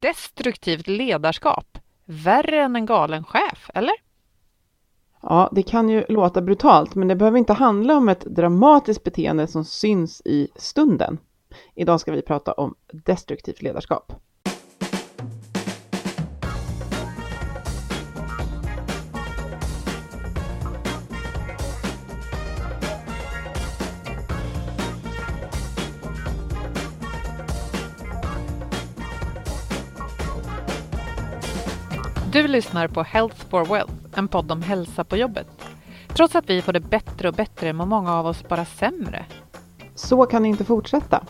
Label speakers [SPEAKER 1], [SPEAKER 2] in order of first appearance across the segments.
[SPEAKER 1] Destruktivt ledarskap. Värre än en galen chef, eller?
[SPEAKER 2] Ja, det kan ju låta brutalt, men det behöver inte handla om ett dramatiskt beteende som syns i stunden. Idag ska vi prata om destruktivt ledarskap.
[SPEAKER 1] Lyssnar på Health for Wealth, en podd om hälsa på jobbet. Trots att vi får det bättre och bättre mår många av oss bara sämre.
[SPEAKER 2] Så kan det inte fortsätta.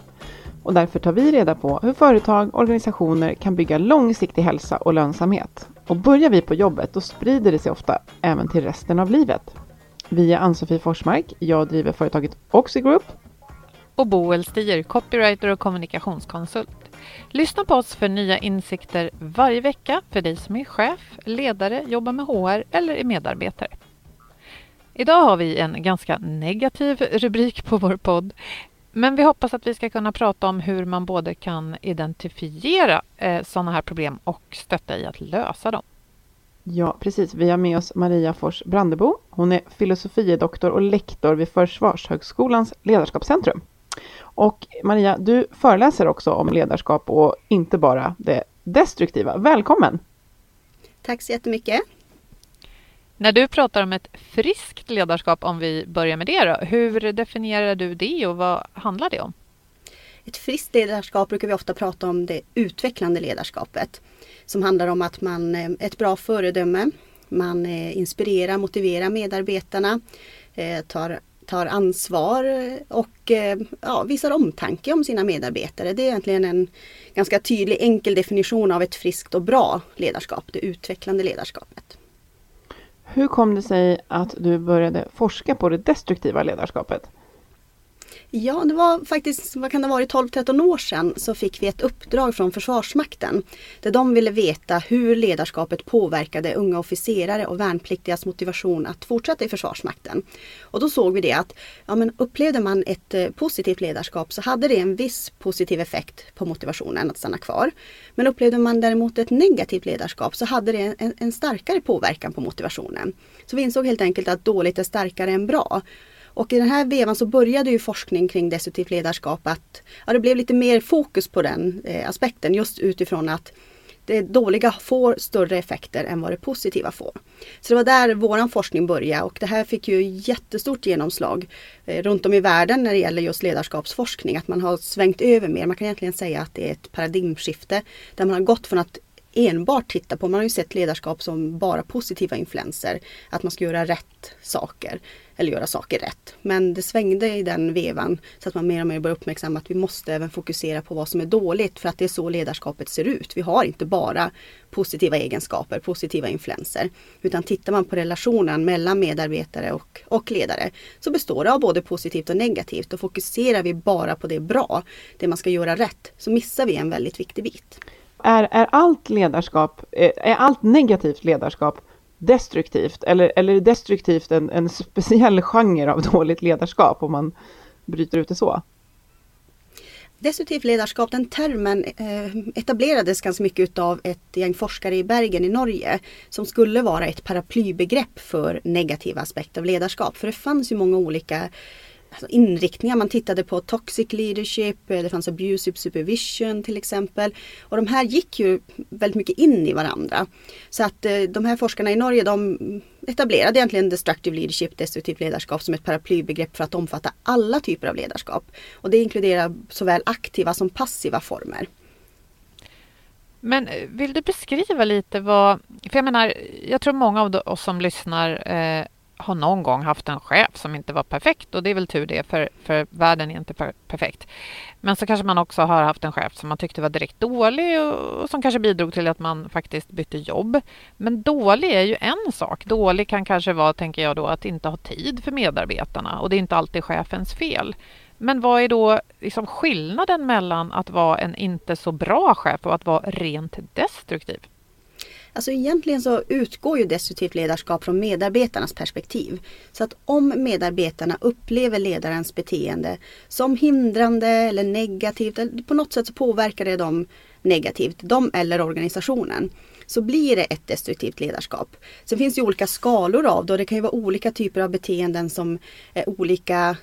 [SPEAKER 2] Och därför tar vi reda på hur företag och organisationer kan bygga långsiktig hälsa och lönsamhet. Och börjar vi på jobbet, då sprider det sig ofta även till resten av livet. Vi är Ann-Sofie Forsmark, jag driver företaget Oxigroup.
[SPEAKER 1] Och Boel Stier, copywriter och kommunikationskonsult. Lyssna på oss för nya insikter varje vecka för dig som är chef, ledare, jobbar med HR eller är medarbetare. Idag har vi en ganska negativ rubrik på vår podd. Men vi hoppas att vi ska kunna prata om hur man både kan identifiera eh, sådana här problem och stötta i att lösa dem.
[SPEAKER 2] Ja, precis. Vi har med oss Maria Fors Brandebo. Hon är filosofiedoktor och lektor vid Försvarshögskolans ledarskapscentrum. Och Maria, du föreläser också om ledarskap och inte bara det destruktiva. Välkommen!
[SPEAKER 3] Tack så jättemycket!
[SPEAKER 1] När du pratar om ett friskt ledarskap, om vi börjar med det då, hur definierar du det och vad handlar det om?
[SPEAKER 3] Ett friskt ledarskap brukar vi ofta prata om det utvecklande ledarskapet. Som handlar om att man är ett bra föredöme, man eh, inspirerar, motiverar medarbetarna, eh, tar tar ansvar och eh, ja, visar omtanke om sina medarbetare. Det är egentligen en ganska tydlig enkel definition av ett friskt och bra ledarskap, det utvecklande ledarskapet.
[SPEAKER 2] Hur kom det sig att du började forska på det destruktiva ledarskapet?
[SPEAKER 3] Ja, det var faktiskt, vad kan det ha varit, 12-13 år sedan så fick vi ett uppdrag från Försvarsmakten. Där de ville veta hur ledarskapet påverkade unga officerare och värnpliktigas motivation att fortsätta i Försvarsmakten. Och då såg vi det att ja, men upplevde man ett eh, positivt ledarskap så hade det en viss positiv effekt på motivationen att stanna kvar. Men upplevde man däremot ett negativt ledarskap så hade det en, en starkare påverkan på motivationen. Så vi insåg helt enkelt att dåligt är starkare än bra. Och i den här vevan så började ju forskning kring destruktivt ledarskap att ja, det blev lite mer fokus på den eh, aspekten just utifrån att det dåliga får större effekter än vad det positiva får. Så det var där våran forskning började och det här fick ju jättestort genomslag eh, runt om i världen när det gäller just ledarskapsforskning. Att man har svängt över mer. Man kan egentligen säga att det är ett paradigmskifte där man har gått från att enbart titta på, man har ju sett ledarskap som bara positiva influenser. Att man ska göra rätt saker eller göra saker rätt. Men det svängde i den vevan så att man mer och mer börjar uppmärksamma att vi måste även fokusera på vad som är dåligt för att det är så ledarskapet ser ut. Vi har inte bara positiva egenskaper, positiva influenser. Utan tittar man på relationen mellan medarbetare och, och ledare så består det av både positivt och negativt och fokuserar vi bara på det bra, det man ska göra rätt, så missar vi en väldigt viktig bit.
[SPEAKER 2] Är, är allt ledarskap, eh, är allt negativt ledarskap destruktivt? Eller, eller är destruktivt en, en speciell genre av dåligt ledarskap om man bryter ut det så?
[SPEAKER 3] Destruktivt ledarskap, den termen eh, etablerades ganska mycket av ett gäng forskare i Bergen i Norge som skulle vara ett paraplybegrepp för negativa aspekter av ledarskap. För det fanns ju många olika alltså inriktningar. Man tittade på toxic leadership, eh, det fanns abusive supervision till exempel. Och de här gick ju väldigt mycket in i varandra. Så att eh, de här forskarna i Norge de etablerade egentligen destructive leadership, destruktivt ledarskap som ett paraplybegrepp för att omfatta alla typer av ledarskap. Och det inkluderar såväl aktiva som passiva former.
[SPEAKER 1] Men eh, vill du beskriva lite vad... För jag menar, jag tror många av oss som lyssnar eh, har någon gång haft en chef som inte var perfekt och det är väl tur det för, för världen är inte per perfekt. Men så kanske man också har haft en chef som man tyckte var direkt dålig och, och som kanske bidrog till att man faktiskt bytte jobb. Men dålig är ju en sak. Dålig kan kanske vara, tänker jag då, att inte ha tid för medarbetarna och det är inte alltid chefens fel. Men vad är då liksom skillnaden mellan att vara en inte så bra chef och att vara rent destruktiv?
[SPEAKER 3] Alltså egentligen så utgår ju destruktivt ledarskap från medarbetarnas perspektiv. Så att om medarbetarna upplever ledarens beteende som hindrande eller negativt, eller på något sätt så påverkar det dem negativt, dem eller organisationen så blir det ett destruktivt ledarskap. Sen finns det olika skalor av det och det kan ju vara olika typer av beteenden som är olika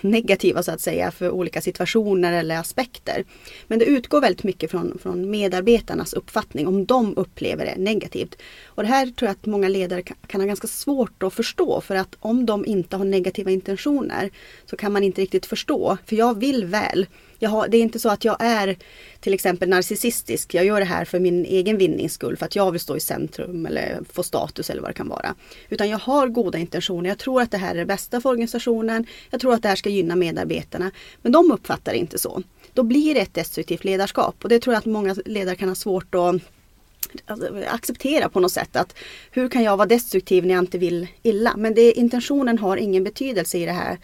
[SPEAKER 3] negativa så att säga för olika situationer eller aspekter. Men det utgår väldigt mycket från, från medarbetarnas uppfattning om de upplever det negativt. Och det här tror jag att många ledare kan, kan ha ganska svårt att förstå för att om de inte har negativa intentioner så kan man inte riktigt förstå. För jag vill väl jag har, det är inte så att jag är till exempel narcissistisk. Jag gör det här för min egen vinnings skull, för att jag vill stå i centrum eller få status eller vad det kan vara. Utan jag har goda intentioner. Jag tror att det här är det bästa för organisationen. Jag tror att det här ska gynna medarbetarna. Men de uppfattar det inte så. Då blir det ett destruktivt ledarskap och det tror jag att många ledare kan ha svårt att alltså, acceptera på något sätt att hur kan jag vara destruktiv när jag inte vill illa? Men det, intentionen har ingen betydelse i det här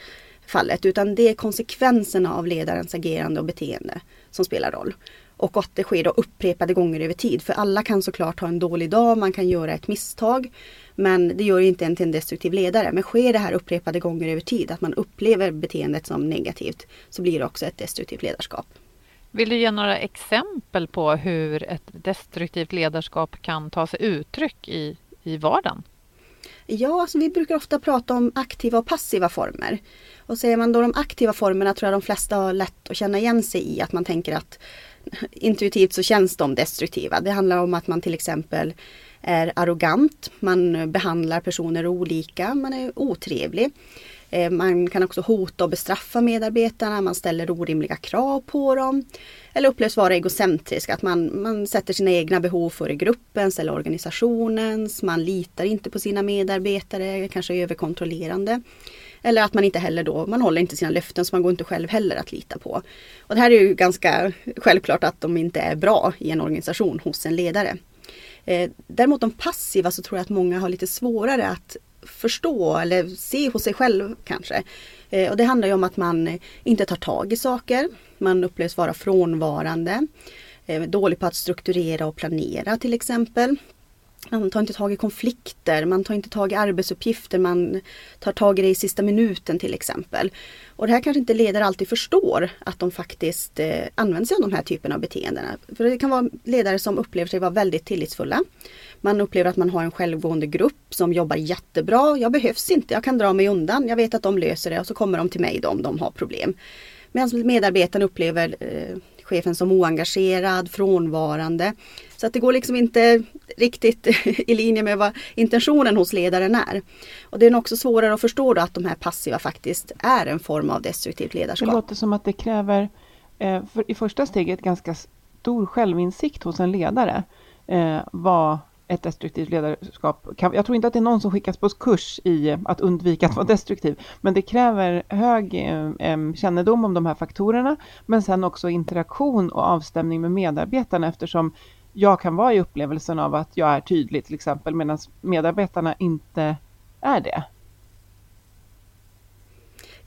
[SPEAKER 3] fallet utan det är konsekvenserna av ledarens agerande och beteende som spelar roll. Och att det sker då upprepade gånger över tid. För alla kan såklart ha en dålig dag, man kan göra ett misstag. Men det gör inte en till en destruktiv ledare. Men sker det här upprepade gånger över tid, att man upplever beteendet som negativt, så blir det också ett destruktivt ledarskap.
[SPEAKER 1] Vill du ge några exempel på hur ett destruktivt ledarskap kan ta sig uttryck i, i vardagen?
[SPEAKER 3] Ja, alltså vi brukar ofta prata om aktiva och passiva former. Och säger man då de aktiva formerna tror jag de flesta har lätt att känna igen sig i att man tänker att intuitivt så känns de destruktiva. Det handlar om att man till exempel är arrogant, man behandlar personer olika, man är otrevlig. Eh, man kan också hota och bestraffa medarbetarna, man ställer orimliga krav på dem. Eller upplevs vara egocentrisk, att man, man sätter sina egna behov före gruppens eller organisationens. Man litar inte på sina medarbetare, kanske är överkontrollerande. Eller att man inte heller då, man håller inte sina löften så man går inte själv heller att lita på. Och det här är ju ganska självklart att de inte är bra i en organisation hos en ledare. Eh, däremot de passiva så tror jag att många har lite svårare att förstå eller se hos sig själv kanske. Eh, och det handlar ju om att man inte tar tag i saker. Man upplevs vara frånvarande. Eh, dålig på att strukturera och planera till exempel. Man tar inte tag i konflikter, man tar inte tag i arbetsuppgifter, man tar tag i det i sista minuten till exempel. Och det här kanske inte ledare alltid förstår att de faktiskt eh, använder sig av de här typerna av beteenden. För det kan vara ledare som upplever sig vara väldigt tillitsfulla. Man upplever att man har en självgående grupp som jobbar jättebra. Jag behövs inte, jag kan dra mig undan. Jag vet att de löser det och så kommer de till mig då om de har problem. Medan medarbetarna upplever eh, chefen som oengagerad, frånvarande. Så att det går liksom inte riktigt i linje med vad intentionen hos ledaren är. Och det är också svårare att förstå då att de här passiva faktiskt är en form av destruktivt ledarskap.
[SPEAKER 2] Det låter som att det kräver eh, för, i första steget ganska stor självinsikt hos en ledare. Eh, vad ett destruktivt ledarskap jag tror inte att det är någon som skickas på kurs i att undvika att vara destruktiv, men det kräver hög eh, kännedom om de här faktorerna, men sen också interaktion och avstämning med medarbetarna eftersom jag kan vara i upplevelsen av att jag är tydlig till exempel, medan medarbetarna inte är det.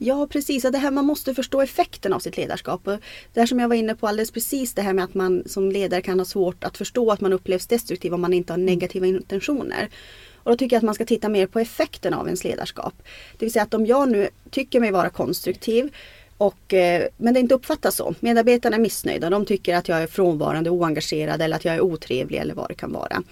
[SPEAKER 3] Ja precis, det här man måste förstå effekten av sitt ledarskap. Det här som jag var inne på alldeles precis, det här med att man som ledare kan ha svårt att förstå att man upplevs destruktiv om man inte har negativa intentioner. Och då tycker jag att man ska titta mer på effekten av ens ledarskap. Det vill säga att om jag nu tycker mig vara konstruktiv och, eh, men det inte uppfattas så. Medarbetarna är missnöjda. De tycker att jag är frånvarande, oengagerad eller att jag är otrevlig eller vad det kan vara.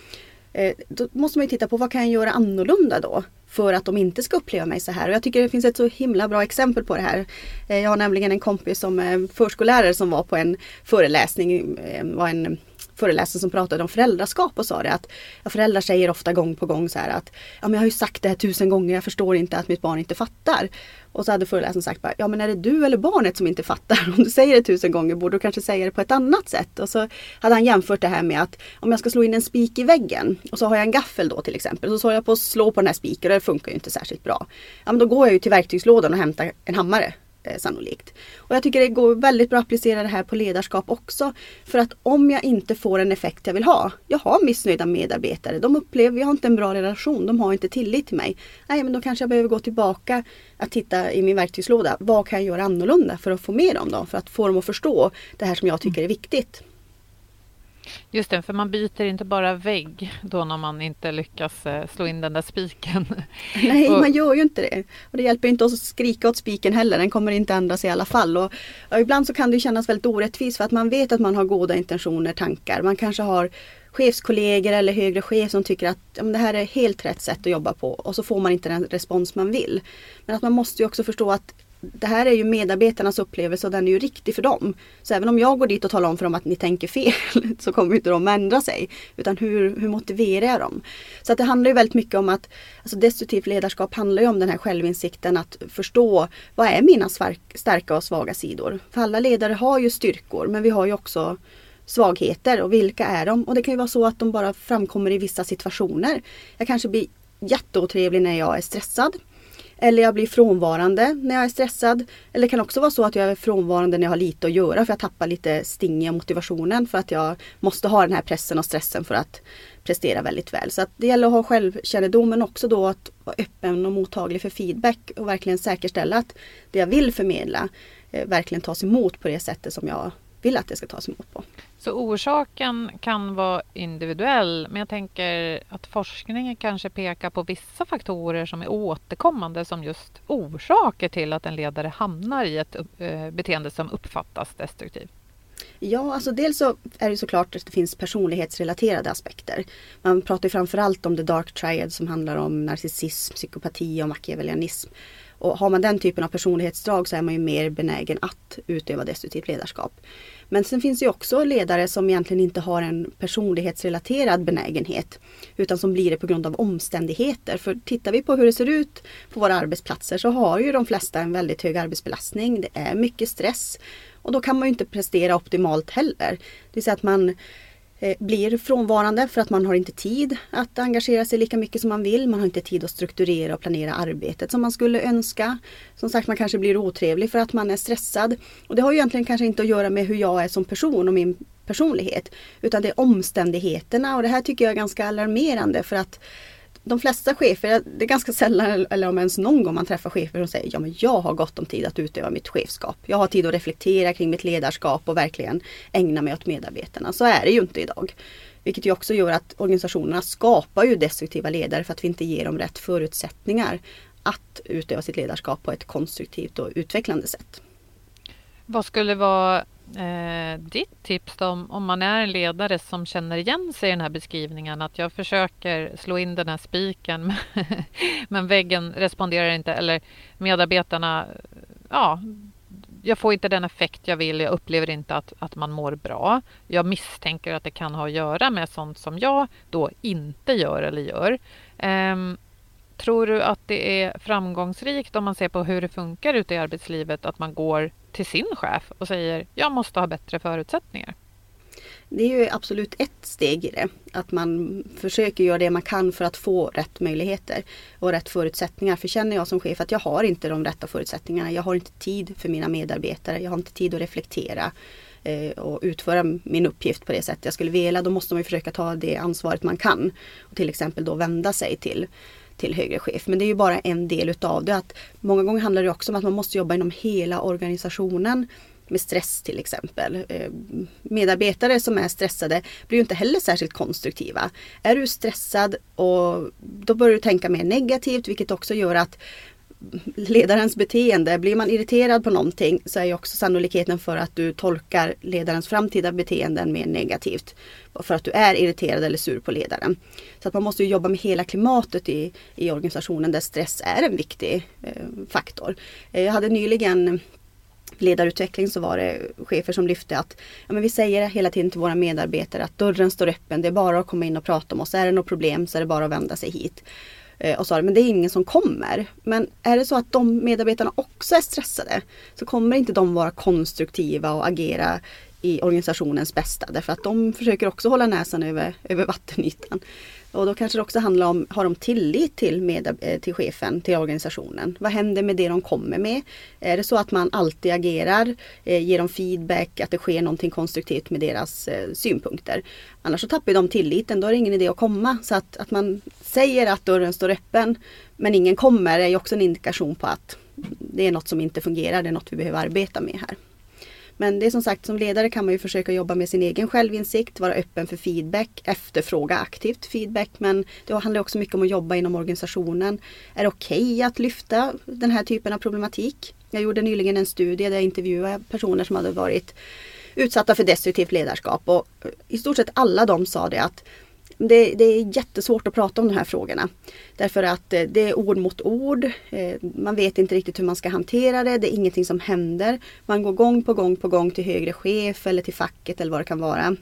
[SPEAKER 3] Eh, då måste man ju titta på vad kan jag göra annorlunda då? För att de inte ska uppleva mig så här. Och jag tycker det finns ett så himla bra exempel på det här. Eh, jag har nämligen en kompis som är förskollärare som var på en föreläsning. Var en föreläsare som pratade om föräldraskap och sa det att ja, föräldrar säger ofta gång på gång så här att ja, men jag har ju sagt det här tusen gånger, jag förstår inte att mitt barn inte fattar. Och så hade föreläsaren sagt bara, ja men är det du eller barnet som inte fattar? Om du säger det tusen gånger borde du kanske säga det på ett annat sätt. Och så hade han jämfört det här med att om jag ska slå in en spik i väggen och så har jag en gaffel då till exempel. Så håller jag på att slå på den här spiken och det funkar ju inte särskilt bra. Ja men då går jag ju till verktygslådan och hämtar en hammare eh, sannolikt. Och jag tycker det går väldigt bra att applicera det här på ledarskap också. För att om jag inte får en effekt jag vill ha. Jag har missnöjda medarbetare. De upplever, jag har inte en bra relation. De har inte tillit till mig. Nej men då kanske jag behöver gå tillbaka att titta i min verktygslåda. Vad kan jag göra annorlunda för att få med dem då? För att få dem att förstå det här som jag tycker är viktigt.
[SPEAKER 1] Just det, för man byter inte bara vägg då när man inte lyckas eh, slå in den där spiken.
[SPEAKER 3] Nej, och... man gör ju inte det. Och det hjälper inte att skrika åt spiken heller, den kommer inte ändras i alla fall. Och, och ibland så kan det kännas väldigt orättvist för att man vet att man har goda intentioner, tankar. Man kanske har chefskollegor eller högre chef som tycker att ja, det här är helt rätt sätt att jobba på och så får man inte den respons man vill. Men att man måste ju också förstå att det här är ju medarbetarnas upplevelse och den är ju riktig för dem. Så även om jag går dit och talar om för dem att ni tänker fel så kommer inte de ändra sig. Utan hur, hur motiverar jag dem? Så att det handlar ju väldigt mycket om att alltså destruktivt ledarskap handlar ju om den här självinsikten att förstå vad är mina starka och svaga sidor? För alla ledare har ju styrkor men vi har ju också svagheter och vilka är de? Och det kan ju vara så att de bara framkommer i vissa situationer. Jag kanske blir jätteotrevlig när jag är stressad. Eller jag blir frånvarande när jag är stressad. Eller det kan också vara så att jag är frånvarande när jag har lite att göra för jag tappar lite sting i motivationen för att jag måste ha den här pressen och stressen för att prestera väldigt väl. Så att det gäller att ha självkännedom men också då att vara öppen och mottaglig för feedback och verkligen säkerställa att det jag vill förmedla eh, verkligen tas emot på det sättet som jag vill att det ska tas emot på.
[SPEAKER 1] Så orsaken kan vara individuell, men jag tänker att forskningen kanske pekar på vissa faktorer som är återkommande som just orsaker till att en ledare hamnar i ett eh, beteende som uppfattas destruktivt.
[SPEAKER 3] Ja, alltså dels så är det såklart att det finns personlighetsrelaterade aspekter. Man pratar framförallt om the dark triad som handlar om narcissism, psykopati och machiavellianism. Och har man den typen av personlighetsdrag så är man ju mer benägen att utöva destruktivt ledarskap. Men sen finns det också ledare som egentligen inte har en personlighetsrelaterad benägenhet. Utan som blir det på grund av omständigheter. För tittar vi på hur det ser ut på våra arbetsplatser så har ju de flesta en väldigt hög arbetsbelastning. Det är mycket stress. Och då kan man ju inte prestera optimalt heller. Det vill säga att man Eh, blir frånvarande för att man har inte tid att engagera sig lika mycket som man vill. Man har inte tid att strukturera och planera arbetet som man skulle önska. Som sagt, man kanske blir otrevlig för att man är stressad. Och det har ju egentligen kanske inte att göra med hur jag är som person och min personlighet. Utan det är omständigheterna och det här tycker jag är ganska alarmerande för att de flesta chefer, det är ganska sällan eller om ens någon gång man träffar chefer som säger ja men jag har gott om tid att utöva mitt chefskap. Jag har tid att reflektera kring mitt ledarskap och verkligen ägna mig åt medarbetarna. Så är det ju inte idag. Vilket ju också gör att organisationerna skapar ju destruktiva ledare för att vi inte ger dem rätt förutsättningar att utöva sitt ledarskap på ett konstruktivt och utvecklande sätt.
[SPEAKER 1] Vad skulle vara eh, ditt tips om, om man är en ledare som känner igen sig i den här beskrivningen att jag försöker slå in den här spiken men väggen responderar inte eller medarbetarna, ja, jag får inte den effekt jag vill, jag upplever inte att, att man mår bra. Jag misstänker att det kan ha att göra med sånt som jag då inte gör eller gör. Eh, tror du att det är framgångsrikt om man ser på hur det funkar ute i arbetslivet att man går till sin chef och säger jag måste ha bättre förutsättningar?
[SPEAKER 3] det är ju absolut ett steg i det. Att man försöker göra det man kan för att få rätt möjligheter och rätt förutsättningar. För känner jag som chef att jag har inte de rätta förutsättningarna. Jag har inte tid för mina medarbetare. Jag har inte tid att reflektera eh, och utföra min uppgift på det sätt jag skulle vilja. Då måste man försöka ta det ansvaret man kan. Och till exempel då vända sig till till högre chef. Men det är ju bara en del utav det. Att många gånger handlar det också om att man måste jobba inom hela organisationen med stress till exempel. Eh, medarbetare som är stressade blir ju inte heller särskilt konstruktiva. Är du stressad och då börjar du tänka mer negativt vilket också gör att ledarens beteende. Blir man irriterad på någonting så är ju också sannolikheten för att du tolkar ledarens framtida beteenden mer negativt. För att du är irriterad eller sur på ledaren. Så att man måste jobba med hela klimatet i, i organisationen där stress är en viktig eh, faktor. Eh, jag hade nyligen ledarutveckling så var det chefer som lyfte att ja, men vi säger hela tiden till våra medarbetare att dörren står öppen. Det är bara att komma in och prata om oss. Är det något problem så är det bara att vända sig hit. Eh, och sa men det är ingen som kommer. Men är det så att de medarbetarna också är stressade så kommer inte de vara konstruktiva och agera i organisationens bästa. Därför att de försöker också hålla näsan över, över vattenytan. Och då kanske det också handlar om, har de tillit till, med, eh, till chefen, till organisationen? Vad händer med det de kommer med? Är det så att man alltid agerar, eh, ger dem feedback, att det sker någonting konstruktivt med deras eh, synpunkter? Annars så tappar de tilliten, då är det ingen idé att komma. Så att, att man säger att dörren står öppen men ingen kommer är ju också en indikation på att det är något som inte fungerar, det är något vi behöver arbeta med här. Men det är som sagt, som ledare kan man ju försöka jobba med sin egen självinsikt, vara öppen för feedback, efterfråga aktivt feedback. Men det handlar också mycket om att jobba inom organisationen. Är det okej okay att lyfta den här typen av problematik? Jag gjorde nyligen en studie där jag intervjuade personer som hade varit utsatta för destruktivt ledarskap och i stort sett alla de sa det att det, det, är jättesvårt att prata om de här frågorna. Därför att eh, det är ord mot ord. Eh, man vet inte riktigt hur man ska hantera det. Det är ingenting som händer. Man går gång på gång på gång till högre chef eller till facket eller vad det kan vara.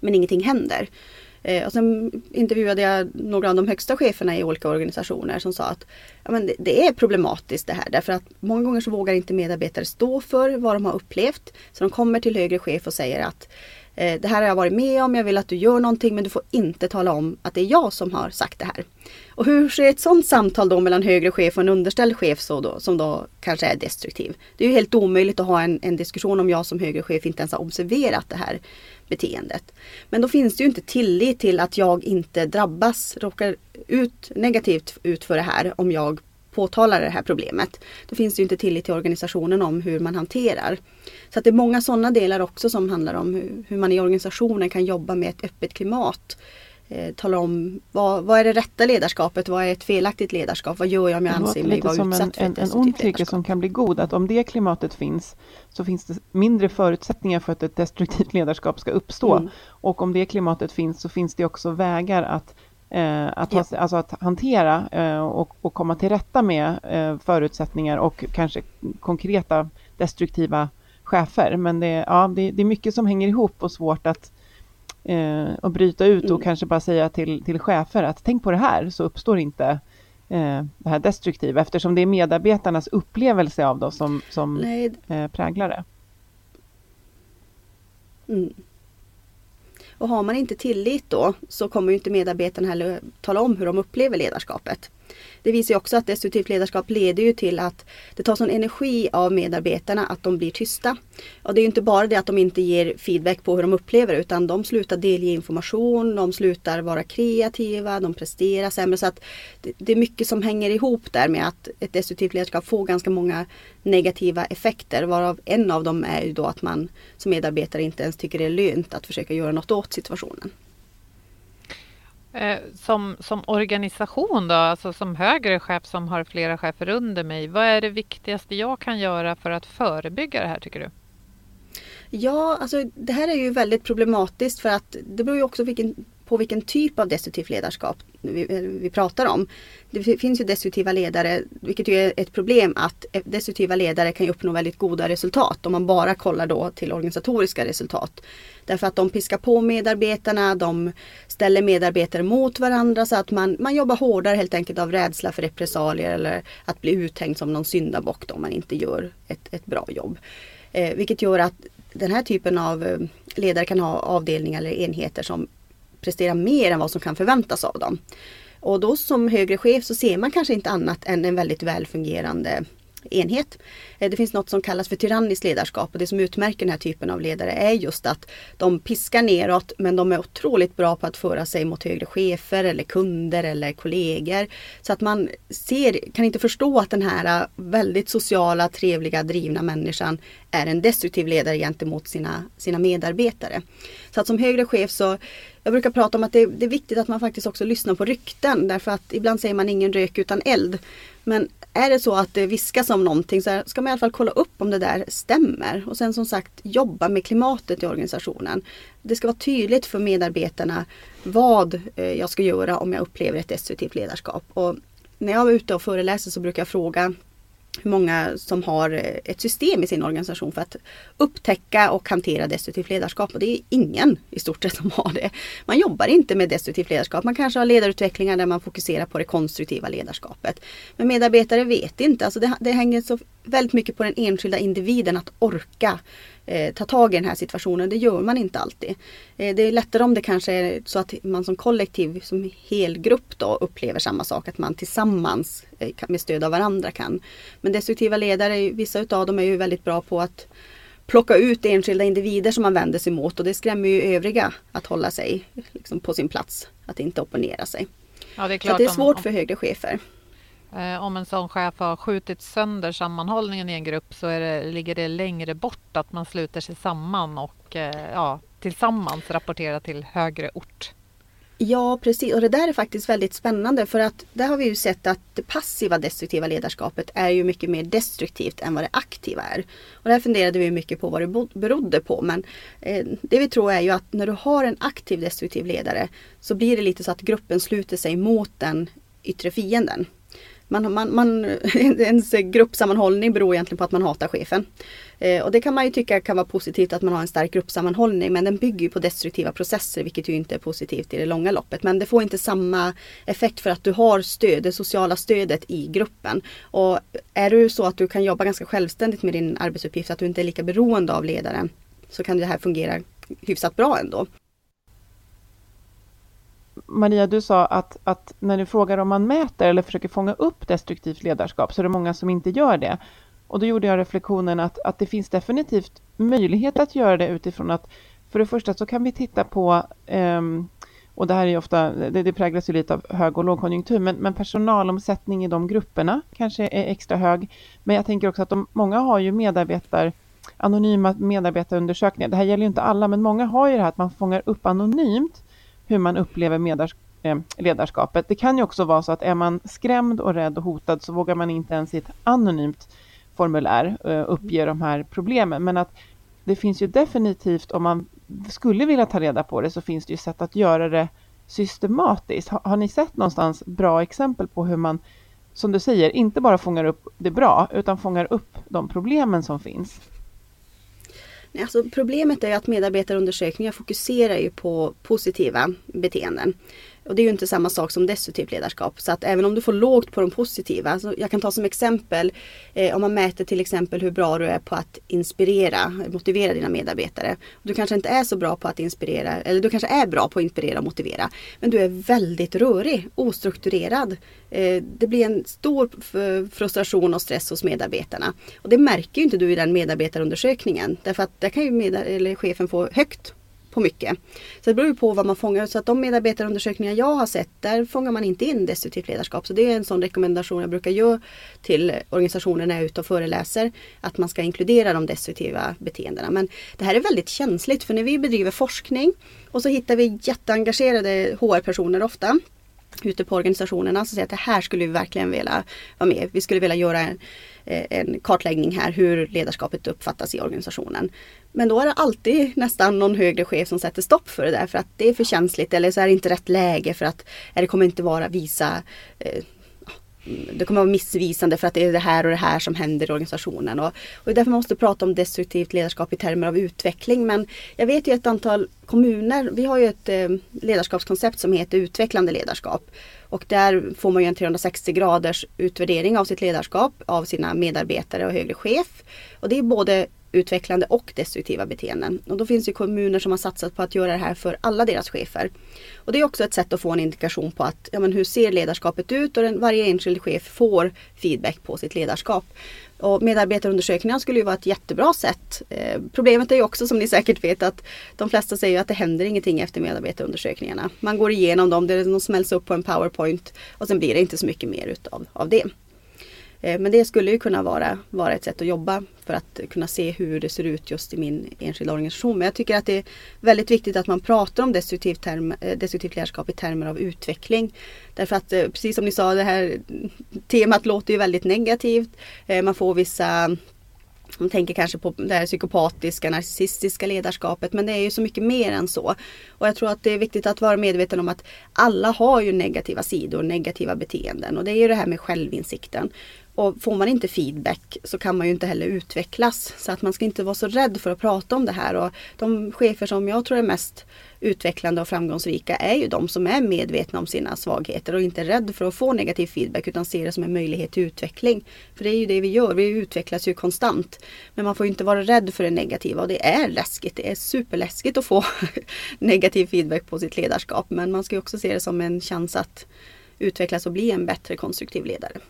[SPEAKER 3] Men ingenting händer. Eh, och sen intervjuade jag några av de högsta cheferna i olika organisationer som sa att ja, men det, är problematiskt det här därför att många gånger så vågar inte medarbetare stå för vad de har upplevt. Så de kommer till högre chef och säger att Eh, det här har jag varit med om, jag vill att du gör någonting men du får inte tala om att det är jag som har sagt det här. Och hur ser ett sådant samtal då mellan högre chef och en underställd chef så då, som då kanske är destruktiv? Det är ju helt omöjligt att ha en, en diskussion om jag som högre chef inte ens har observerat det här beteendet. Men då finns det ju inte tillit till att jag inte drabbas, råkar ut negativt ut för det här om jag påtalar det här problemet. Då finns det ju inte tillit till organisationen om hur man hanterar. Så att det är många sådana delar också som handlar om hur, hur man i organisationen kan jobba med ett öppet klimat. Eh, tala om vad, vad är det rätta ledarskapet, vad är ett felaktigt ledarskap, vad gör jag om jag anser mig vara utsatt
[SPEAKER 2] för ett en, en ond cirkel som kan bli god, att om det klimatet finns så finns det mindre förutsättningar för att ett destruktivt ledarskap ska uppstå. Mm. Och om det klimatet finns så finns det också vägar att att, ha, alltså att hantera eh, och, och, komma till rätta med eh, förutsättningar och kanske konkreta destruktiva chefer. Men det, ja, det, det är mycket som hänger ihop och svårt att, eh, att bryta ut och mm. kanske bara säga till, till chefer att tänk på det här så uppstår inte eh, det här destruktiva eftersom det är medarbetarnas upplevelse av det som, som eh, präglar det.
[SPEAKER 3] Mm. Och har man inte tillit då så kommer ju inte medarbetarna heller tala om hur de upplever ledarskapet. Det visar ju också att destruktivt ledarskap leder ju till att det tar sån energi av medarbetarna att de blir tysta. Och det är ju inte bara det att de inte ger feedback på hur de upplever det utan de slutar delge information, de slutar vara kreativa, de presterar sämre. Så att det är mycket som hänger ihop där med att ett destruktivt ledarskap får ganska många negativa effekter varav en av dem är ju då att man som medarbetare inte ens tycker det är lönt att försöka göra något åt situationen.
[SPEAKER 1] Eh, som, som organisation då, alltså som högre chef som har flera chefer under mig, vad är det viktigaste jag kan göra för att förebygga det här tycker du?
[SPEAKER 3] Ja, alltså det här är ju väldigt problematiskt för att det beror ju också vilken på vilken typ av destruktivt ledarskap vi, eh, vi, pratar om. Det finns ju destruktiva ledare, vilket ju är ett problem att eh, destruktiva ledare kan uppnå väldigt goda resultat om man bara kollar då till organisatoriska resultat. Därför att de piskar på medarbetarna, de ställer medarbetare mot varandra så att man, man jobbar hårdare helt enkelt av rädsla för repressalier eller att bli uthängd som någon syndabock om man inte gör ett, ett bra jobb. Eh, vilket gör att den här typen av eh, ledare kan ha avdelningar eller enheter som presterar mer än vad som kan förväntas av dem. Och då som högre chef så ser man kanske inte annat än en väldigt välfungerande enhet. Eh, det finns något som kallas för tyranniskt ledarskap och det som utmärker den här typen av ledare är just att de piskar neråt men de är otroligt bra på att föra sig mot högre chefer eller kunder eller kollegor. Så att man ser, kan inte förstå att den här eh, väldigt sociala, trevliga, drivna människan är en destruktiv ledare gentemot sina, sina medarbetare. Så att som högre chef så jag brukar prata om att det, det, är viktigt att man faktiskt också lyssnar på rykten därför att ibland säger man ingen rök utan eld. Men är det så att det viskas om någonting så ska man i alla fall kolla upp om det där stämmer. Och sen som sagt jobba med klimatet i organisationen. Det ska vara tydligt för medarbetarna vad eh, jag ska göra om jag upplever ett destruktivt ledarskap. Och när jag är ute och föreläser så brukar jag fråga hur många som har eh, ett system i sin organisation för att upptäcka och hantera destruktivt ledarskap. Och det är ingen i stort sett som har det. Man jobbar inte med destruktivt ledarskap. Man kanske har ledarutvecklingar där man fokuserar på det konstruktiva ledarskapet. Men medarbetare vet inte. Alltså det, det hänger så väldigt mycket på den enskilda individen att orka eh, ta tag i den här situationen. Det gör man inte alltid. Eh, det är lättare om det kanske är så att man som kollektiv, som helgrupp då upplever samma sak. Att man tillsammans eh, med stöd av varandra kan. Men destruktiva ledare, vissa utav dem är ju väldigt bra på att plocka ut enskilda individer som man vänder sig mot och det skrämmer ju övriga att hålla sig liksom, på sin plats. Att inte opponera sig. Ja, det är, klart, så det är svårt om, för högre chefer.
[SPEAKER 1] Eh, om en sån chef har skjutit sönder sammanhållningen i en grupp så det, ligger det längre bort att man sluter sig samman och eh, ja, tillsammans rapporterar till högre ort.
[SPEAKER 3] Ja precis och det där är faktiskt väldigt spännande för att där har vi ju sett att det passiva destruktiva ledarskapet är ju mycket mer destruktivt än vad det aktiva är. Och där funderade vi mycket på vad det berodde på men eh, det vi tror är ju att när du har en aktiv destruktiv ledare så blir det lite så att gruppen sluter sig mot den yttre fienden man, man, man, ens gruppsammanhållning beror egentligen på att man hatar chefen. Eh, och det kan man ju tycka kan vara positivt att man har en stark gruppsammanhållning men den bygger på destruktiva processer vilket ju inte är positivt i det långa loppet. Men det får inte samma effekt för att du har stöd, det sociala stödet i gruppen. Och är du så att du kan jobba ganska självständigt med din arbetsuppgift, att du inte är lika beroende av ledaren, så kan det här fungera hyfsat bra ändå.
[SPEAKER 2] Maria, du sa att, att när du frågar om man mäter eller försöker fånga upp destruktivt ledarskap så är det många som inte gör det. Och då gjorde jag reflektionen att, att det finns definitivt möjlighet att göra det utifrån att för det första så kan vi titta på um, och det här är ofta, det, det präglas ju lite av hög och lågkonjunktur, men, men personalomsättning i de grupperna kanske är extra hög. Men jag tänker också att de, många har ju medarbetar, anonyma medarbetarundersökningar. Det här gäller ju inte alla, men många har ju det här att man fångar upp anonymt hur man upplever medars eh, ledarskapet. Det kan ju också vara så att är man skrämd och rädd och hotad så vågar man inte ens i ett anonymt formulär eh, uppge de här problemen. Men att det finns ju definitivt, om man skulle vilja ta reda på det, så finns det ju sätt att göra det systematiskt. Har, har ni sett någonstans bra exempel på hur man, som du säger, inte bara fångar upp det bra, utan fångar upp de problemen som finns?
[SPEAKER 3] Alltså problemet är att medarbetarundersökningar fokuserar ju på positiva beteenden. Och det är ju inte samma sak som destruktivt ledarskap. Så att även om du får lågt på de positiva. Så jag kan ta som exempel eh, om man mäter till exempel hur bra du är på att inspirera, motivera dina medarbetare. Du kanske inte är så bra på att inspirera, eller du kanske är bra på att inspirera och motivera. Men du är väldigt rörig, ostrukturerad. Eh, det blir en stor frustration och stress hos medarbetarna. Och det märker ju inte du i den medarbetarundersökningen. Därför att där kan ju medar- eller chefen få högt på mycket. Så det beror ju på vad man fångar. Så att de medarbetarundersökningar jag har sett, där fångar man inte in destruktivt ledarskap. Så det är en sån rekommendation jag brukar göra till organisationer när jag är ute och föreläser. Att man ska inkludera de destruktiva beteendena. Men det här är väldigt känsligt för när vi bedriver forskning och så hittar vi jätteengagerade HR-personer ofta ute på organisationerna Som säger att det här skulle vi verkligen vilja vara med. Vi skulle vilja göra en, eh, en kartläggning här hur ledarskapet uppfattas i organisationen. Men då är det alltid nästan någon högre chef som sätter stopp för det där för att det är för känsligt eller så är det inte rätt läge för att det kommer inte vara visa eh, det kommer vara missvisande för att det är det här och det här som händer i organisationen. Och, och därför måste prata om destruktivt ledarskap i termer av utveckling. Men jag vet ju ett antal kommuner, vi har ju ett eh, ledarskapskoncept som heter utvecklande ledarskap. Och där får man ju en 360 graders utvärdering av sitt ledarskap av sina medarbetare och högre chef. Och det är både utvecklande och destruktiva beteenden. Och då finns det kommuner som har satsat på att göra det här för alla deras chefer. Och det är också ett sätt att få en indikation på att ja, men hur ser ledarskapet ut och den, varje enskild chef får feedback på sitt ledarskap. Och medarbetarundersökningar skulle ju vara ett jättebra sätt. Eh, problemet är ju också som ni säkert vet att de flesta säger att det händer ingenting efter medarbetarundersökningarna. Man går igenom dem, de smälls upp på en powerpoint och sen blir det inte så mycket mer utav av det. Eh, men det skulle ju kunna vara, vara ett sätt att jobba för att kunna se hur det ser ut just i min enskilda organisation. Men jag tycker att det är väldigt viktigt att man pratar om destruktivt, term, eh, destruktivt ledarskap i termer av utveckling. Därför att eh, precis som ni sa, det här temat låter ju väldigt negativt. Man får vissa man tänker kanske på det här psykopatiska, narcissistiska ledarskapet men det är ju så mycket mer än så. Och jag tror att det är viktigt att vara medveten om att alla har ju negativa sidor, negativa beteenden och det är ju det här med självinsikten. Och får man inte feedback så kan man ju inte heller utvecklas. Så att man ska inte vara så rädd för att prata om det här. Och de chefer som jag tror är mest utvecklande och framgångsrika är ju de som är medvetna om sina svagheter och inte är rädd för att få negativ feedback utan ser det som en möjlighet till utveckling. För det är ju det vi gör, vi utvecklas ju konstant. Men man får inte vara rädd för det negativa och det är läskigt. Det är superläskigt att få negativ feedback på sitt ledarskap. Men man ska också se det som en chans att utvecklas och bli en bättre konstruktiv ledare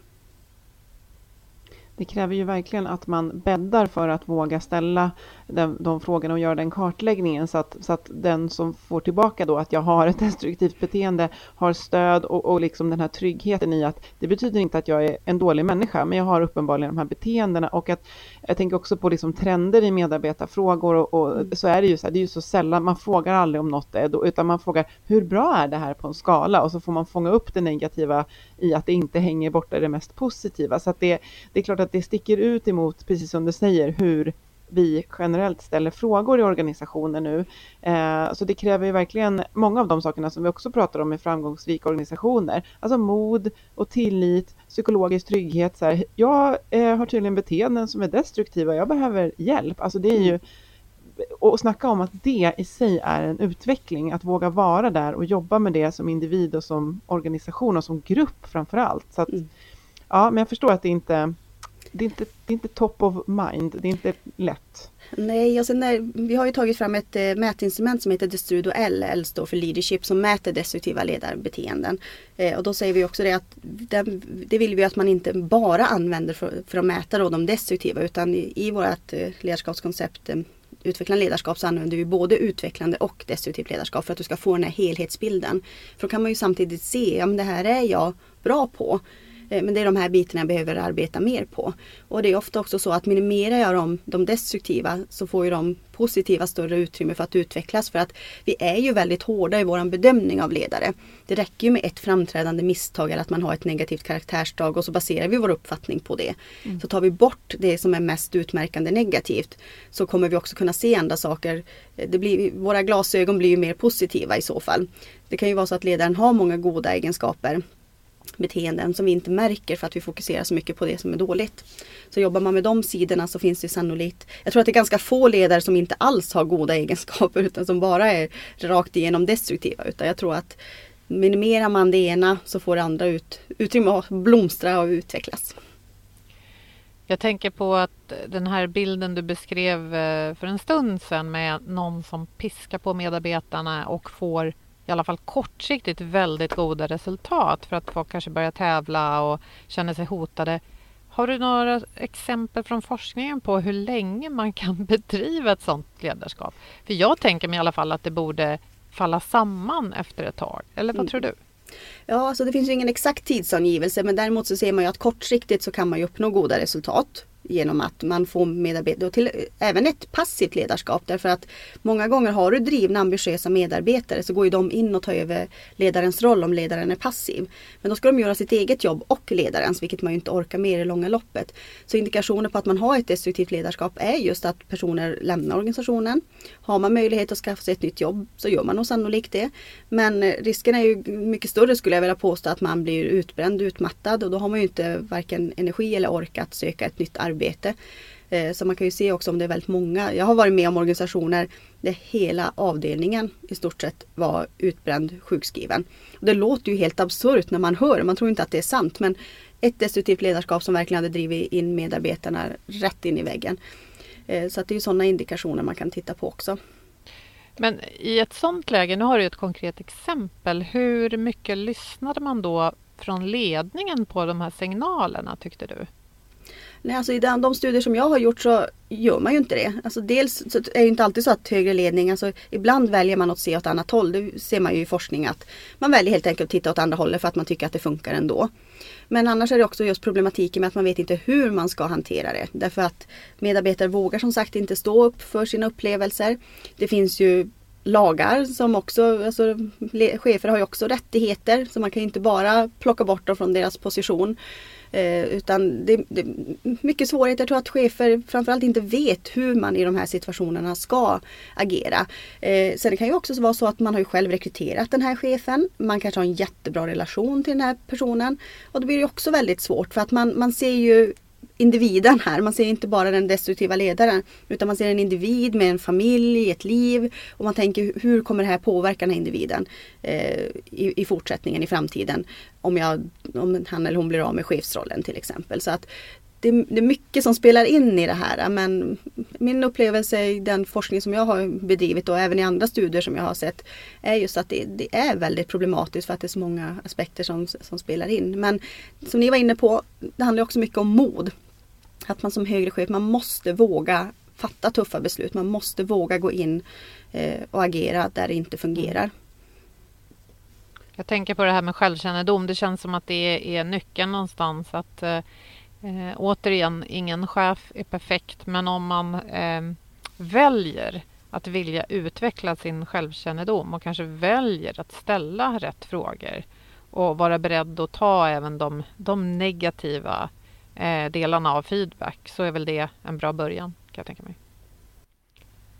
[SPEAKER 2] det kräver ju verkligen att man bäddar för att våga ställa den, de frågorna och göra den kartläggningen så att, så att den som får tillbaka då att jag har ett destruktivt beteende har stöd och, och liksom den här tryggheten i att det betyder inte att jag är en dålig människa men jag har uppenbarligen de här beteendena. Och att jag tänker också på liksom trender i medarbetarfrågor och, och mm. så är det ju så här, det är ju så sällan, man frågar aldrig om något är utan man frågar hur bra är det här på en skala? Och så får man fånga upp det negativa i att det inte hänger borta det mest positiva. Så att det, det är klart att det sticker ut emot, precis som du säger, hur vi generellt ställer frågor i organisationen nu. Eh, så det kräver ju verkligen många av de sakerna som vi också pratar om i framgångsrika organisationer. Alltså mod och tillit, psykologisk trygghet. Så här, jag eh, har tydligen beteenden som är destruktiva, jag behöver hjälp. Alltså det är ju och snacka om att det i sig är en utveckling, att våga vara där och jobba med det som individ och som organisation och som grupp framför allt. Så att, mm. Ja, men jag förstår att det inte det är, inte, det är inte top of mind, det är inte lätt.
[SPEAKER 3] Nej, och sen är, vi har ju tagit fram ett eh, mätinstrument som heter Destrudo L, L står för leadership, som mäter destruktiva ledarbeteenden. Eh, och då säger vi också det att det, det, vill vi att man inte bara använder för, för att mäta då de destruktiva utan i, i vårt eh, ledarskapskoncept eh, utvecklande ledarskap så använder vi både utvecklande och destruktivt ledarskap för att du ska få den här helhetsbilden. För då kan man ju samtidigt se, ja men det här är jag bra på. Eh, men det är de här bitarna jag behöver arbeta mer på. Och det är ofta också så att minimerar jag de, de destruktiva så får ju de positiva större utrymme för att utvecklas. För att vi är ju väldigt hårda i våran bedömning av ledare. Det räcker ju med ett framträdande misstag eller att man har ett negativt karaktärsdrag och så baserar vi vår uppfattning på det. Mm. Så tar vi bort det som är mest utmärkande negativt så kommer vi också kunna se andra saker. Det blir, våra glasögon blir ju mer positiva i så fall. Det kan ju vara så att ledaren har många goda egenskaper beteenden som vi inte märker för att vi fokuserar så mycket på det som är dåligt. Så jobbar man med de sidorna så finns det sannolikt, jag tror att det är ganska få ledare som inte alls har goda egenskaper utan som bara är rakt igenom destruktiva. Utan jag tror att minimerar man det ena så får det andra ut, utrymme att blomstra och utvecklas.
[SPEAKER 1] Jag tänker på att den här bilden du beskrev eh, för en stund sedan med någon som piskar på medarbetarna och får i alla fall kortsiktigt väldigt goda resultat för att folk kanske börjar tävla och känner sig hotade. Har du några exempel från forskningen på hur länge man kan bedriva ett sådant ledarskap? För jag tänker mig i alla fall att det borde falla samman efter ett tag. Eller vad mm. tror du?
[SPEAKER 3] Ja, alltså det finns ingen exakt tidsangivelse men däremot så ser man ju att kortsiktigt så kan man ju uppnå goda resultat genom att man får medarbetare och till, även ett passivt ledarskap därför att många gånger har du drivna ambitiösa medarbetare så går ju de in och tar över ledarens roll om ledaren är passiv. Men då ska de göra sitt eget jobb och ledarens vilket man ju inte orkar med i det långa loppet. Så indikationer på att man har ett destruktivt ledarskap är just att personer lämnar organisationen. Har man möjlighet att skaffa sig ett nytt jobb så gör man nog sannolikt det. Men eh, risken är ju mycket större skulle jag vilja påstå att man blir utbränd, utmattad och då har man ju inte varken energi eller ork att söka ett nytt arbete arbete. Eh, så man kan ju se också om det är väldigt många. Jag har varit med om organisationer där hela avdelningen i stort sett var utbränd, sjukskriven. Det låter ju helt absurt när man hör man tror inte att det är sant. Men ett destruktivt ledarskap som verkligen hade drivit in medarbetarna rätt in i väggen. Eh, så att det är sådana indikationer man kan titta på också.
[SPEAKER 1] Men i ett sådant läge, nu har du ett konkret exempel, hur mycket lyssnade man då från ledningen på de här signalerna tyckte du?
[SPEAKER 3] Nej, alltså I de, de studier som jag har gjort så gör man ju inte det. Alltså dels så är det inte alltid så att högre ledning, alltså ibland väljer man att se åt annat håll. Det ser man ju i forskning att man väljer helt enkelt att titta åt andra hållet för att man tycker att det funkar ändå. Men annars är det också just problematiken med att man vet inte hur man ska hantera det. Därför att medarbetare vågar som sagt inte stå upp för sina upplevelser. Det finns ju lagar som också, alltså chefer har ju också rättigheter så man kan inte bara plocka bort dem från deras position. Eh, utan det, det är mycket svårigheter. Jag tror att chefer framförallt inte vet hur man i de här situationerna ska agera. Eh, sen det kan ju också vara så att man har ju själv rekryterat den här chefen. Man kanske har en jättebra relation till den här personen. Och då blir det också väldigt svårt för att man, man ser ju individen här. Man ser inte bara den destruktiva ledaren utan man ser en individ med en familj, ett liv och man tänker hur kommer det här påverka den här individen eh, i, i fortsättningen, i framtiden om, jag, om han eller hon blir av med chefsrollen till exempel. Så att det, det, är mycket som spelar in i det här men min upplevelse i den forskning som jag har bedrivit och även i andra studier som jag har sett är just att det, det är väldigt problematiskt för att det är så många aspekter som, som spelar in. Men som ni var inne på, det handlar också mycket om mod. Att man som högre chef, man måste våga fatta tuffa beslut. Man måste våga gå in eh, och agera där det inte fungerar.
[SPEAKER 1] Jag tänker på det här med självkännedom. Det känns som att det är nyckeln någonstans. Att eh, eh, återigen, ingen chef är perfekt, men om man eh, väljer att vilja utveckla sin självkännedom och kanske väljer att ställa rätt frågor och vara beredd att ta även de, de negativa eh, delarna av feedback så är väl det en bra början kan jag tänka mig.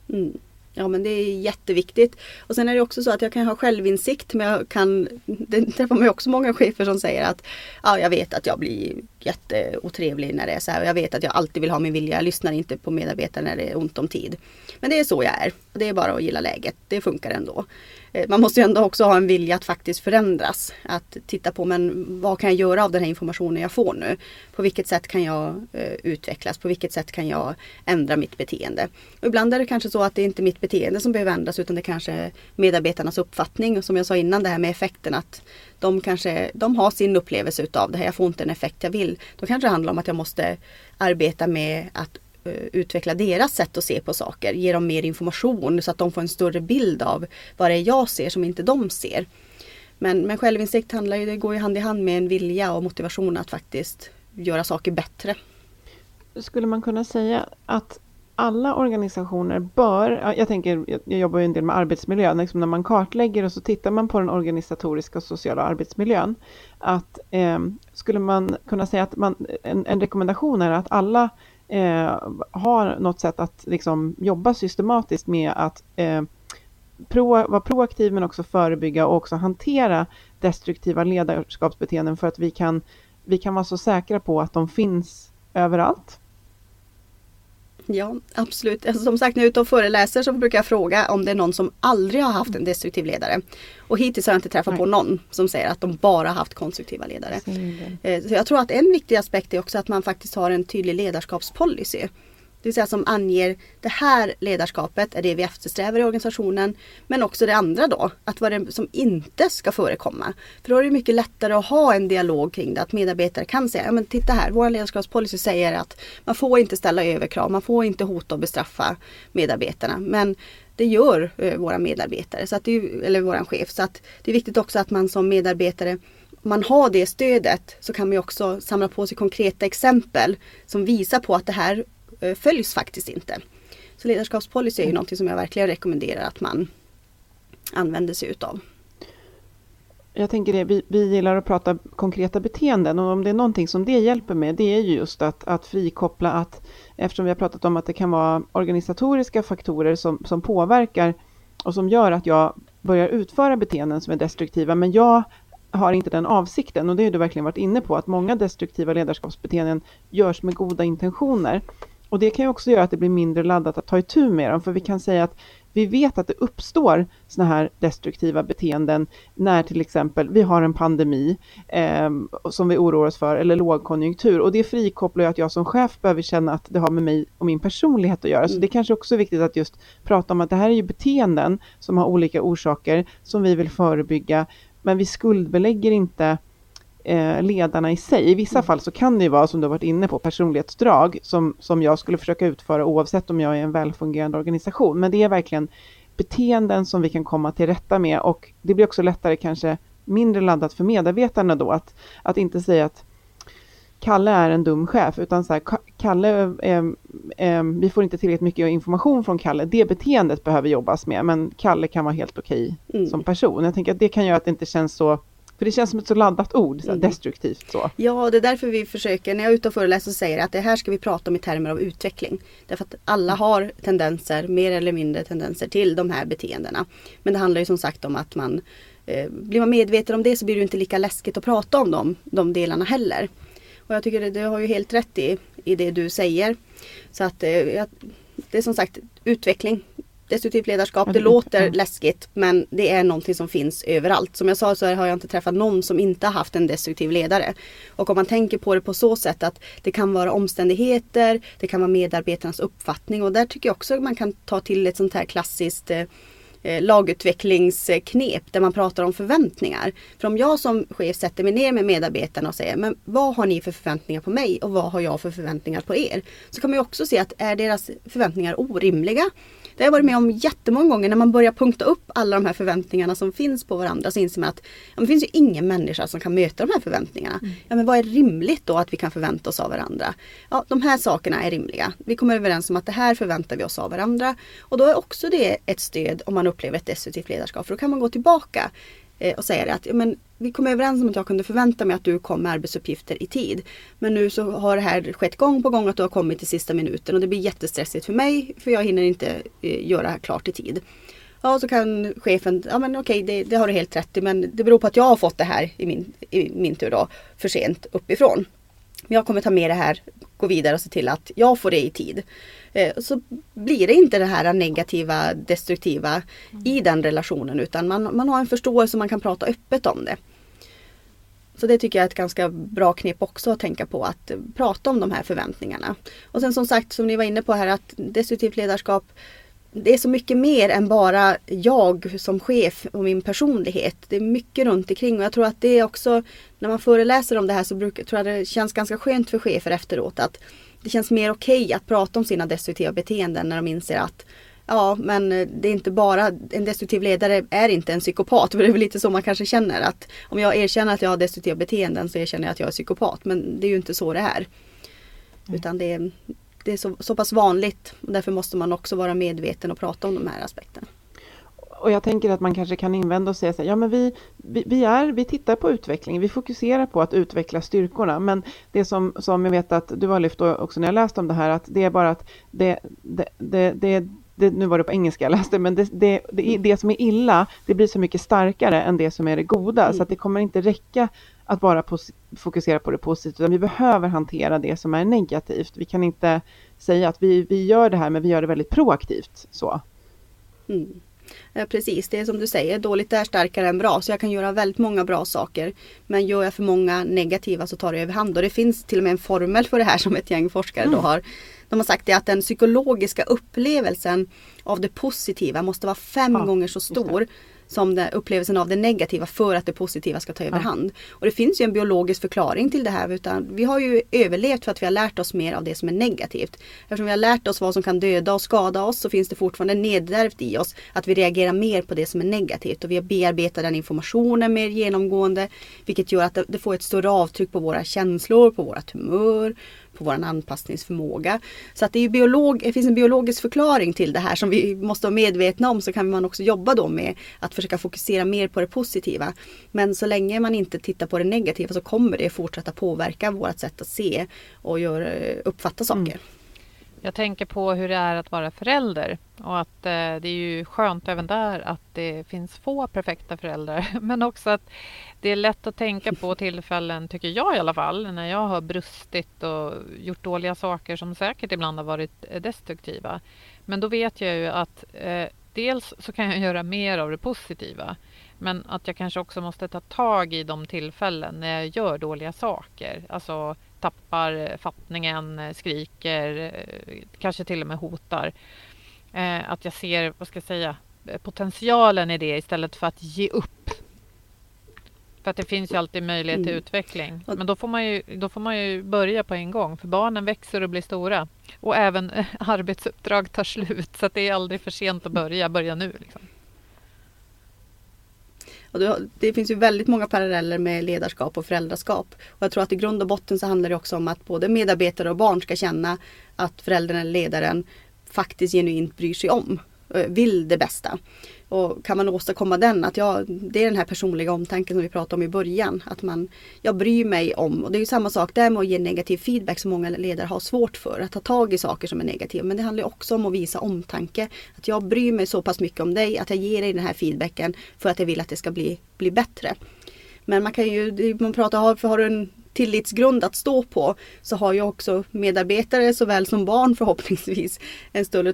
[SPEAKER 3] Mm. Ja men det är jätteviktigt. Och sen är det också så att jag kan ha självinsikt men jag kan, det träffar man ju också många chefer som säger att ja, jag vet att jag blir jätteotrevlig när det är så här och jag vet att jag alltid vill ha min vilja. Jag lyssnar inte på medarbetare när det är ont om tid. Men det är så jag är. Det är bara att gilla läget. Det funkar ändå. Eh, man måste ju ändå också ha en vilja att faktiskt förändras. Att titta på men vad kan jag göra av den här informationen jag får nu? På vilket sätt kan jag eh, utvecklas? På vilket sätt kan jag ändra mitt beteende? Och ibland är det kanske så att det inte är mitt beteende som behöver ändras utan det kanske är medarbetarnas uppfattning. Och som jag sa innan det här med effekten att de kanske de har sin upplevelse utav det här. Jag får inte den effekt jag vill. Då kanske det handlar om att jag måste arbeta med att Eh, utveckla deras sätt att se på saker. Ge dem mer information så att de får en större bild av vad det är jag ser som inte de ser. Men, men självinsikt handlar ju, det går ju hand i hand med en vilja och motivation att faktiskt göra saker bättre.
[SPEAKER 2] Skulle man kunna säga att alla organisationer bör, jag tänker, jag jobbar ju en del med arbetsmiljön, liksom när man kartlägger och så tittar man på den organisatoriska och sociala arbetsmiljön. Att eh, skulle man kunna säga att man, en, en rekommendation är att alla eh, har något sätt att liksom jobba systematiskt med att eh, pro, vara proaktiv men också förebygga och också hantera destruktiva ledarskapsbeteenden för att vi kan, vi kan vara så säkra på att de finns överallt.
[SPEAKER 3] Ja, absolut. Alltså, som sagt, när jag är ute och föreläser så brukar jag fråga om det är någon som aldrig har haft en destruktiv ledare. Och hittills har jag inte träffat Nej. på någon som säger att de bara haft konstruktiva ledare. Eh, så jag tror att en viktig aspekt är också att man faktiskt har en tydlig ledarskapspolicy. Det vill säga som anger det här ledarskapet är det vi eftersträvar i organisationen. Men också det andra då, att vad det som inte ska förekomma. För då är det mycket lättare att ha en dialog kring det. Att medarbetare kan säga, ja men titta här, vår ledarskapspolicy säger att man får inte ställa överkrav, man får inte hota och bestraffa medarbetarna. Men det gör eh, våra medarbetare, så att det, eller vår chef. Så att det är viktigt också att man som medarbetare om man har det stödet så kan man också samla på sig konkreta exempel som visar på att det här följs faktiskt inte. Så ledarskapspolicy är ju mm. någonting som jag verkligen rekommenderar att man använder sig utav.
[SPEAKER 2] Jag tänker det, vi, vi gillar att prata konkreta beteenden och om det är någonting som det hjälper med det är ju just att, att frikoppla att eftersom vi har pratat om att det kan vara organisatoriska faktorer som, som påverkar och som gör att jag börjar utföra beteenden som är destruktiva men jag har inte den avsikten och det har du verkligen varit inne på att många destruktiva ledarskapsbeteenden görs med goda intentioner. Och det kan ju också göra att det blir mindre laddat att ta itu med dem, för vi kan säga att vi vet att det uppstår såna här destruktiva beteenden när till exempel vi har en pandemi eh, som vi oroar oss för eller lågkonjunktur och det frikopplar ju att jag som chef behöver känna att det har med mig och min personlighet att göra. Mm. Så det är kanske också är viktigt att just prata om att det här är ju beteenden som har olika orsaker som vi vill förebygga men vi skuldbelägger inte eh, ledarna i sig. I vissa mm. fall så kan det ju vara, som du har varit inne på, personlighetsdrag som, som jag skulle försöka utföra oavsett om jag är en välfungerande organisation. Men det är verkligen beteenden som vi kan komma till rätta med och det blir också lättare kanske mindre laddat för medarbetarna då att, att inte säga att Kalle är en dum chef, utan så här, Kalle, eh, eh, vi får inte tillräckligt mycket information från Kalle. Det beteendet behöver jobbas med, men Kalle kan vara helt okej mm. som person. Jag tänker att det kan göra att det inte känns så för det känns som ett så laddat ord, så mm. destruktivt så.
[SPEAKER 3] Ja, det är därför vi försöker, när jag är ute och föreläser och säger att det här ska vi prata om i termer av utveckling. Därför att alla har tendenser, mer eller mindre tendenser till de här beteendena. Men det handlar ju som sagt om att man eh, blir man medveten om det så blir det inte lika läskigt att prata om dem, de delarna heller. Och jag tycker att du har ju helt rätt i, i det du säger. Så att eh, det är som sagt utveckling destruktivt ledarskap, det låter läskigt men det är någonting som finns överallt. Som jag sa så har jag inte träffat någon som inte har haft en destruktiv ledare. Och om man tänker på det på så sätt att det kan vara omständigheter, det kan vara medarbetarnas uppfattning och där tycker jag också att man kan ta till ett sånt här klassiskt eh, eh, lagutvecklingsknep där man pratar om förväntningar. För om jag som chef sätter mig ner med medarbetarna och säger men vad har ni för förväntningar på mig och vad har jag för förväntningar på er? Så kan man ju också se att är deras förväntningar orimliga det har jag varit med om jättemånga gånger när man börjar punkta upp alla de här förväntningarna som finns på varandra så inser man att ja, det finns ju ingen människa som kan möta de här förväntningarna. Mm. Ja men vad är rimligt då att vi kan förvänta oss av varandra? Ja de här sakerna är rimliga. Vi kommer överens om att det här förväntar vi oss av varandra. Och då är också det ett stöd om man upplever ett destruktivt ledarskap. För då kan man gå tillbaka eh, och säga det att men vi kom överens om att jag kunde förvänta mig att du kom med arbetsuppgifter i tid. Men nu så har det här skett gång på gång att du har kommit i sista minuten och det blir jättestressigt för mig för jag hinner inte eh, göra klart i tid. Ja, så kan chefen, ja men okej det, det har du helt rätt i men det beror på att jag har fått det här i min, i min tur då för sent uppifrån. Men jag kommer ta med det här, gå vidare och se till att jag får det i tid. Eh, så blir det inte det här negativa, destruktiva i den relationen utan man, man har en förståelse och man kan prata öppet om det. Så det tycker jag är ett ganska bra knep också att tänka på att prata om de här förväntningarna. Och sen som sagt som ni var inne på här att destruktivt ledarskap det är så mycket mer än bara jag som chef och min personlighet. Det är mycket runt omkring och jag tror att det är också när man föreläser om det här så brukar, tror jag det känns ganska skönt för chefer efteråt att det känns mer okej okay att prata om sina destruktiva beteenden när de inser att Ja men det är inte bara, en destruktiv ledare är inte en psykopat. För det är väl lite så man kanske känner att om jag erkänner att jag har destruktiva beteenden så erkänner jag att jag är psykopat. Men det är ju inte så det är. Utan det är, det är så, så pass vanligt. Och därför måste man också vara medveten och prata om de här aspekterna.
[SPEAKER 2] Och jag tänker att man kanske kan invända och säga så här, ja men vi, vi, vi, är, vi tittar på utveckling, vi fokuserar på att utveckla styrkorna, men det som, som jag vet att du har lyft också när jag läst om det här, att det är bara att det, det, det, det det, nu var det på engelska jag läste, men det, det, det, det, som är illa, det blir så mycket starkare än det som är det goda, mm. så att det kommer inte räcka att bara fokusera på det positiva, utan vi behöver hantera det som är negativt. Vi kan inte säga att vi, vi gör det här, men vi gör det väldigt proaktivt. Så.
[SPEAKER 3] Mm. Ja, precis, det är som du säger, dåligt är starkare än bra. Så jag kan göra väldigt många bra saker. Men gör jag för många negativa så tar det överhand. Och det finns till och med en formel för det här som ett gäng forskare mm. då har de har sagt det att den psykologiska upplevelsen av det positiva måste vara fem ja, gånger så stor som det, upplevelsen av det negativa för att det positiva ska ta överhand. Ja. Och det finns ju en biologisk förklaring till det här. Utan vi har ju överlevt för att vi har lärt oss mer av det som är negativt. Eftersom vi har lärt oss vad som kan döda och skada oss så finns det fortfarande nedärvt i oss att vi reagerar mer på det som är negativt. Och vi har bearbetat den informationen mer genomgående. Vilket gör att det, det får ett större avtryck på våra känslor, på vårt humör, på vår anpassningsförmåga. Så att det, är biolog, det finns en biologisk förklaring till det här som vi måste vara medvetna om så kan man också jobba då med att försöka fokusera mer på det positiva. Men så länge man inte tittar på det negativa så kommer det fortsätta påverka vårt sätt att se och gör, uppfatta saker. Mm.
[SPEAKER 1] Jag tänker på hur det är att vara förälder och att eh, det är ju skönt även där att det finns få perfekta föräldrar. Men också att det är lätt att tänka på tillfällen, tycker jag i alla fall, när jag har brustit och gjort dåliga saker som säkert ibland har varit eh, destruktiva. Men då vet jag ju att eh, dels så kan jag göra mer av det positiva men att jag kanske också måste ta tag i de tillfällen när jag gör dåliga saker. Alltså tappar fattningen, skriker, kanske till och med hotar. Eh, att jag ser, vad ska jag säga, potentialen i det istället för att ge upp. För att det finns ju alltid möjlighet till mm. utveckling. Men då får, man ju, då får man ju börja på en gång, för barnen växer och blir stora. Och även arbetsuppdrag tar slut, så det är aldrig för sent att börja. Börja nu. Liksom.
[SPEAKER 3] Och det, finns ju väldigt många paralleller med ledarskap och föräldraskap. Och jag tror att i grund och botten så handlar det också om att både medarbetare och barn ska känna att föräldern eller ledaren faktiskt genuint bryr sig om, eh, vill det bästa. Och kan man åstadkomma den, att jag, det är den här personliga omtanken som vi pratade om i början. Att man, jag bryr mig om, och det är ju samma sak där med att ge negativ feedback som många ledare har svårt för. Att ta tag i saker som är negativa. Men det handlar också om att visa omtanke. Att jag bryr mig så pass mycket om dig att jag ger dig den här feedbacken för att jag vill att det ska bli, bli bättre. Men man kan ju, man pratar, har, har du en tillitsgrund att stå på så har ju också medarbetare såväl som barn förhoppningsvis en större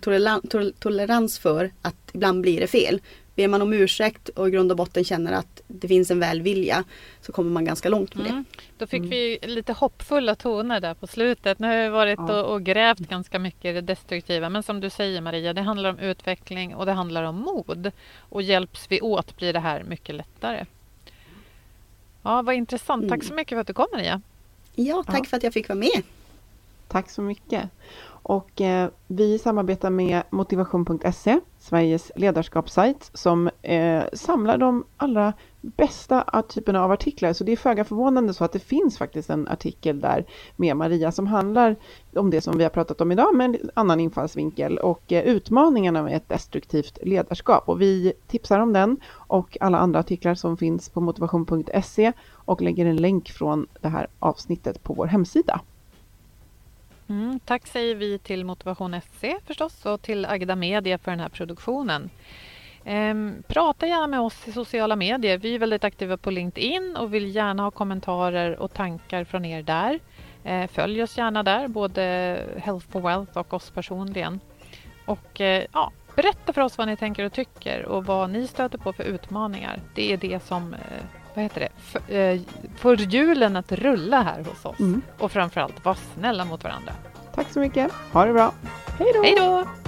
[SPEAKER 3] tolerans för att ibland blir det fel. Ber man om ursäkt och i grund och botten känner att det finns en välvilja så kommer man ganska långt med mm. det.
[SPEAKER 1] Då fick mm. vi lite hoppfulla toner där på slutet. Nu har vi varit ja. och, och, grävt ganska mycket i det destruktiva. Men som du säger Maria, det handlar om utveckling och det handlar om mod. Och hjälps vi åt blir det här mycket lättare. Ja, vad intressant. Mm. Tack så mycket för att du kom Maria.
[SPEAKER 3] Ja, tack ja. för att jag fick vara med.
[SPEAKER 2] Tack så mycket. Och eh, vi samarbetar med motivation.se, Sveriges ledarskapssajt, som eh, samlar de allra bästa typen av artiklar. Så det är föga förvånande så att det finns faktiskt en artikel där med Maria som handlar om det som vi har pratat om idag med en annan infallsvinkel och eh, utmaningarna med ett destruktivt ledarskap. Och vi tipsar om den och alla andra artiklar som finns på motivation.se och lägger en länk från det här avsnittet på vår hemsida.
[SPEAKER 1] Mm, tack säger vi till Motivation SC förstås och till Agda Media för den här produktionen. Ehm, prata gärna med oss i sociala medier. Vi är väldigt aktiva på LinkedIn och vill gärna ha kommentarer och tankar från er där. Ehm, följ oss gärna där, både Health for Wealth och oss personligen. Och eh, ja, berätta för oss vad ni tänker och tycker och vad ni stöter på för utmaningar. Det är det som eh, vad heter det, för, eh, får hjulen att rulla här hos oss. Mm. Och framförallt, var snälla mot varandra.
[SPEAKER 2] Tack så mycket. Ha det bra.
[SPEAKER 1] Hej då!